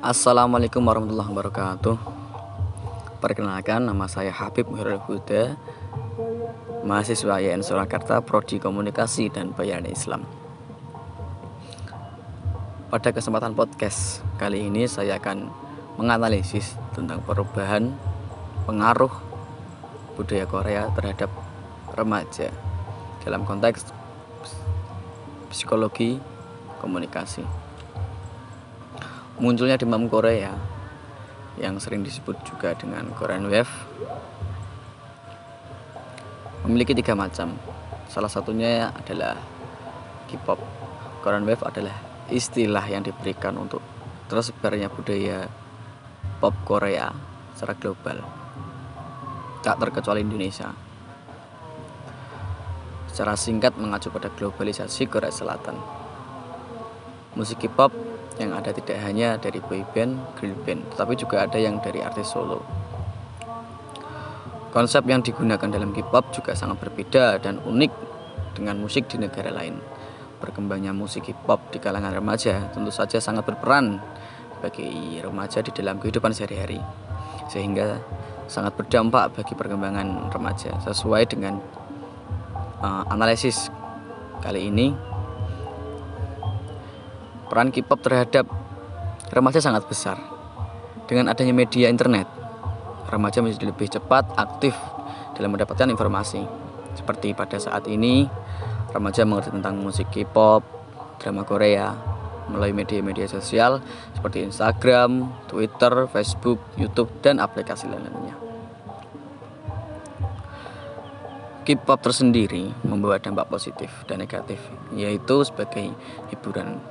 Assalamualaikum warahmatullahi wabarakatuh. Perkenalkan nama saya Habib Muhirul Huda Mahasiswa YN Surakarta Prodi Komunikasi dan Bayaran Islam. Pada kesempatan podcast kali ini saya akan menganalisis tentang perubahan pengaruh budaya Korea terhadap remaja dalam konteks psikologi komunikasi munculnya demam Korea yang sering disebut juga dengan Korean Wave memiliki tiga macam. Salah satunya adalah K-pop. Korean Wave adalah istilah yang diberikan untuk tersebarnya budaya pop Korea secara global. Tak terkecuali Indonesia. Secara singkat mengacu pada globalisasi Korea Selatan. Musik K-pop yang ada tidak hanya dari boy band, girl band, tetapi juga ada yang dari artis solo. Konsep yang digunakan dalam K-pop juga sangat berbeda dan unik dengan musik di negara lain. Berkembangnya musik K-pop di kalangan remaja tentu saja sangat berperan bagi remaja di dalam kehidupan sehari-hari, sehingga sangat berdampak bagi perkembangan remaja sesuai dengan uh, analisis kali ini peran K-pop terhadap remaja sangat besar. Dengan adanya media internet, remaja menjadi lebih cepat aktif dalam mendapatkan informasi. Seperti pada saat ini, remaja mengerti tentang musik K-pop, drama Korea, melalui media-media sosial seperti Instagram, Twitter, Facebook, YouTube, dan aplikasi lainnya. K-pop tersendiri membawa dampak positif dan negatif, yaitu sebagai hiburan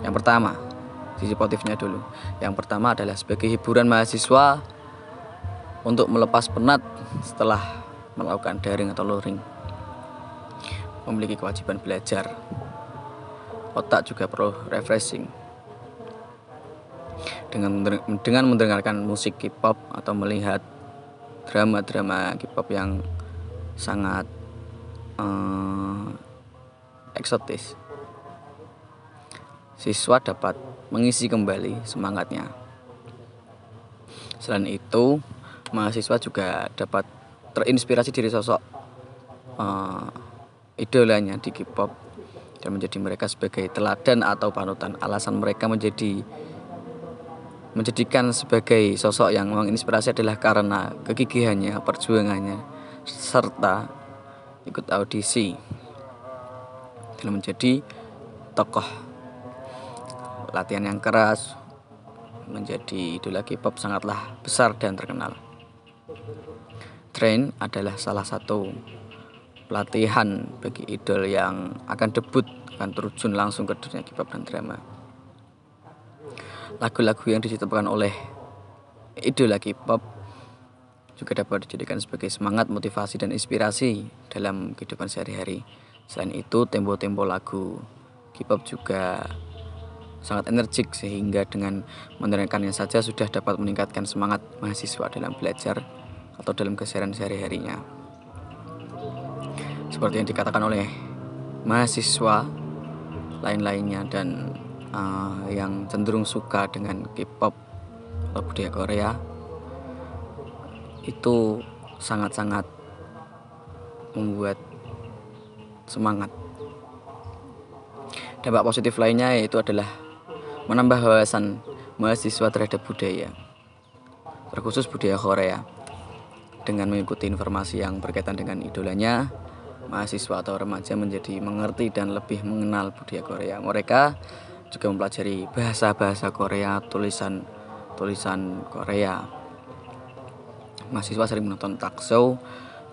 yang pertama, sisi positifnya dulu. Yang pertama adalah sebagai hiburan mahasiswa untuk melepas penat setelah melakukan daring atau luring. Memiliki kewajiban belajar. Otak juga perlu refreshing. Dengan dengan mendengarkan musik K-pop atau melihat drama-drama K-pop yang sangat uh, eksotis siswa dapat mengisi kembali semangatnya. Selain itu, mahasiswa juga dapat terinspirasi dari sosok uh, idolanya di K-pop dan menjadi mereka sebagai teladan atau panutan. Alasan mereka menjadi menjadikan sebagai sosok yang menginspirasi adalah karena kegigihannya, perjuangannya, serta ikut audisi dalam menjadi tokoh latihan yang keras menjadi idola K-pop sangatlah besar dan terkenal. Train adalah salah satu pelatihan bagi idol yang akan debut akan terjun langsung ke dunia K-pop dan drama. Lagu-lagu yang diciptakan oleh idola K-pop juga dapat dijadikan sebagai semangat, motivasi, dan inspirasi dalam kehidupan sehari-hari. Selain itu, tempo-tempo lagu K-pop juga sangat energik sehingga dengan menerangkannya saja sudah dapat meningkatkan semangat mahasiswa dalam belajar atau dalam keseharian sehari-harinya. Seperti yang dikatakan oleh mahasiswa lain-lainnya dan uh, yang cenderung suka dengan K-pop atau budaya Korea itu sangat-sangat membuat semangat. Dampak positif lainnya yaitu adalah menambah wawasan mahasiswa terhadap budaya, terkhusus budaya Korea. Dengan mengikuti informasi yang berkaitan dengan idolanya, mahasiswa atau remaja menjadi mengerti dan lebih mengenal budaya Korea. Mereka juga mempelajari bahasa-bahasa Korea, tulisan tulisan Korea. Mahasiswa sering menonton talk show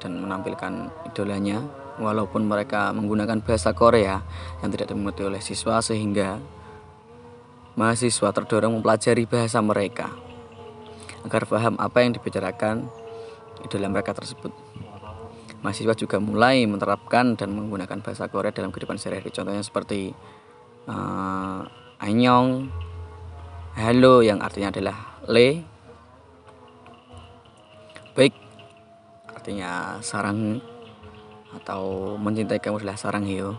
dan menampilkan idolanya walaupun mereka menggunakan bahasa Korea yang tidak dimengerti oleh siswa sehingga mahasiswa terdorong mempelajari bahasa mereka agar paham apa yang dibicarakan di dalam mereka tersebut. Mahasiswa juga mulai menerapkan dan menggunakan bahasa Korea dalam kehidupan sehari-hari. Contohnya seperti uh, anyong, halo yang artinya adalah le, baik artinya sarang atau mencintai kamu adalah sarang hio.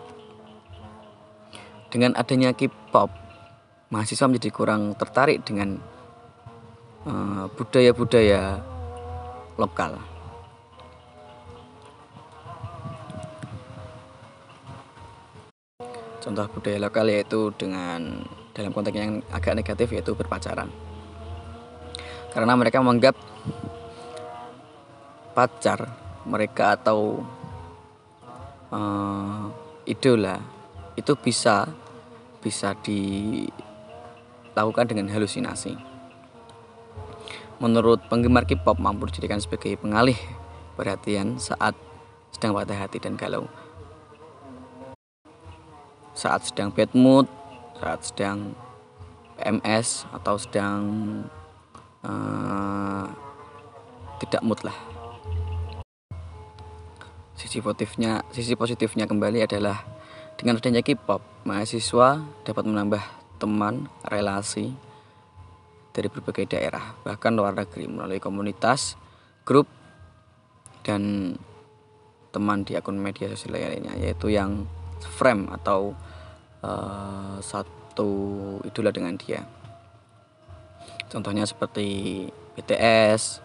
Dengan adanya K-pop mahasiswa menjadi kurang tertarik dengan eh, budaya-budaya uh, lokal. Contoh budaya lokal yaitu dengan dalam konteks yang agak negatif yaitu berpacaran. Karena mereka menganggap pacar mereka atau uh, idola itu bisa bisa dilakukan dengan halusinasi. Menurut penggemar K-pop mampu dijadikan sebagai pengalih perhatian saat sedang patah hati dan galau saat sedang bad mood, saat sedang PMS atau sedang uh, tidak mood lah. Sisi positifnya, sisi positifnya kembali adalah dengan adanya K-pop, mahasiswa dapat menambah teman, relasi dari berbagai daerah, bahkan luar negeri melalui komunitas, grup, dan teman di akun media sosial lainnya, yaitu yang frame atau uh, satu idola dengan dia. Contohnya seperti BTS,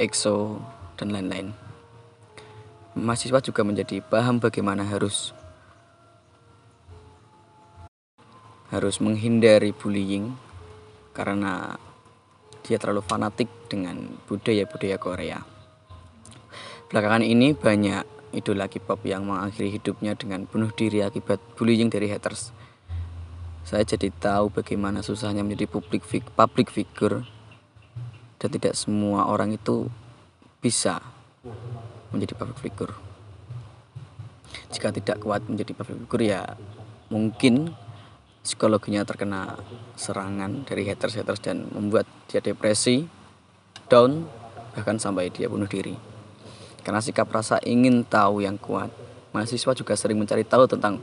EXO, dan lain-lain. Mahasiswa juga menjadi paham bagaimana harus harus menghindari bullying karena dia terlalu fanatik dengan budaya-budaya Korea. Belakangan ini banyak idola K-pop yang mengakhiri hidupnya dengan bunuh diri akibat bullying dari haters. Saya jadi tahu bagaimana susahnya menjadi public, fig public figure dan tidak semua orang itu bisa menjadi public figure. Jika tidak kuat menjadi public figure ya mungkin psikologinya terkena serangan dari haters-haters dan membuat dia depresi, down, bahkan sampai dia bunuh diri. Karena sikap rasa ingin tahu yang kuat, mahasiswa juga sering mencari tahu tentang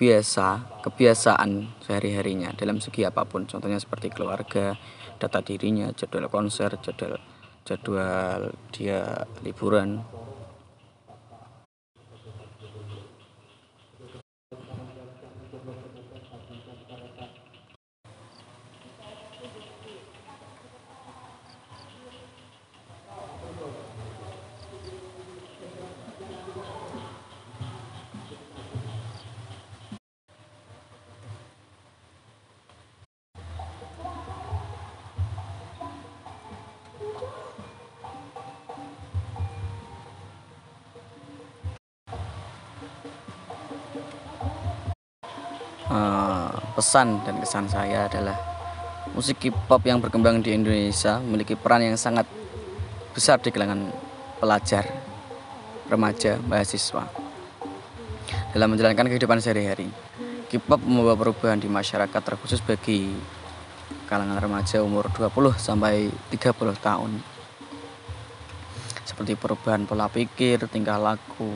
biasa, kebiasaan sehari-harinya dalam segi apa pun. Contohnya seperti keluarga, data dirinya, jadwal konser, jadwal jadwal dia liburan, uh, pesan dan kesan saya adalah musik K-pop yang berkembang di Indonesia memiliki peran yang sangat besar di kalangan pelajar, remaja, mahasiswa dalam menjalankan kehidupan sehari-hari. K-pop membawa perubahan di masyarakat terkhusus bagi kalangan remaja umur 20 sampai 30 tahun. Seperti perubahan pola pikir, tingkah laku,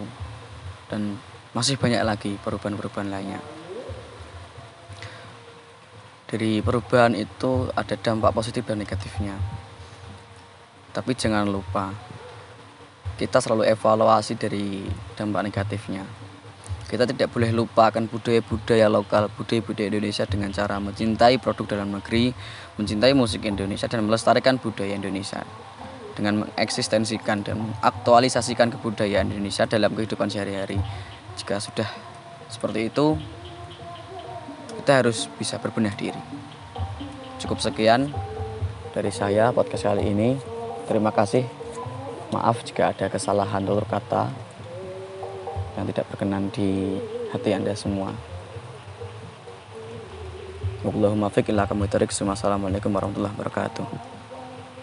dan masih banyak lagi perubahan-perubahan lainnya dari perubahan itu ada dampak positif dan negatifnya. Tapi jangan lupa kita selalu evaluasi dari dampak negatifnya. Kita tidak boleh lupa akan budaya-budaya lokal budaya-budaya Indonesia dengan cara mencintai produk dalam negeri mencintai musik Indonesia dan melestarikan budaya Indonesia. Dengan mengeksistensikan dan mengaktualisasikan kebudayaan Indonesia dalam kehidupan sehari-hari. Jika sudah seperti itu kita harus bisa berbenah diri. Cukup sekian dari saya podcast kali ini. Terima kasih. Maaf jika ada kesalahan tutur kata yang tidak berkenan di hati Anda semua. Wallahumma fiqh ila Assalamualaikum warahmatullahi wabarakatuh.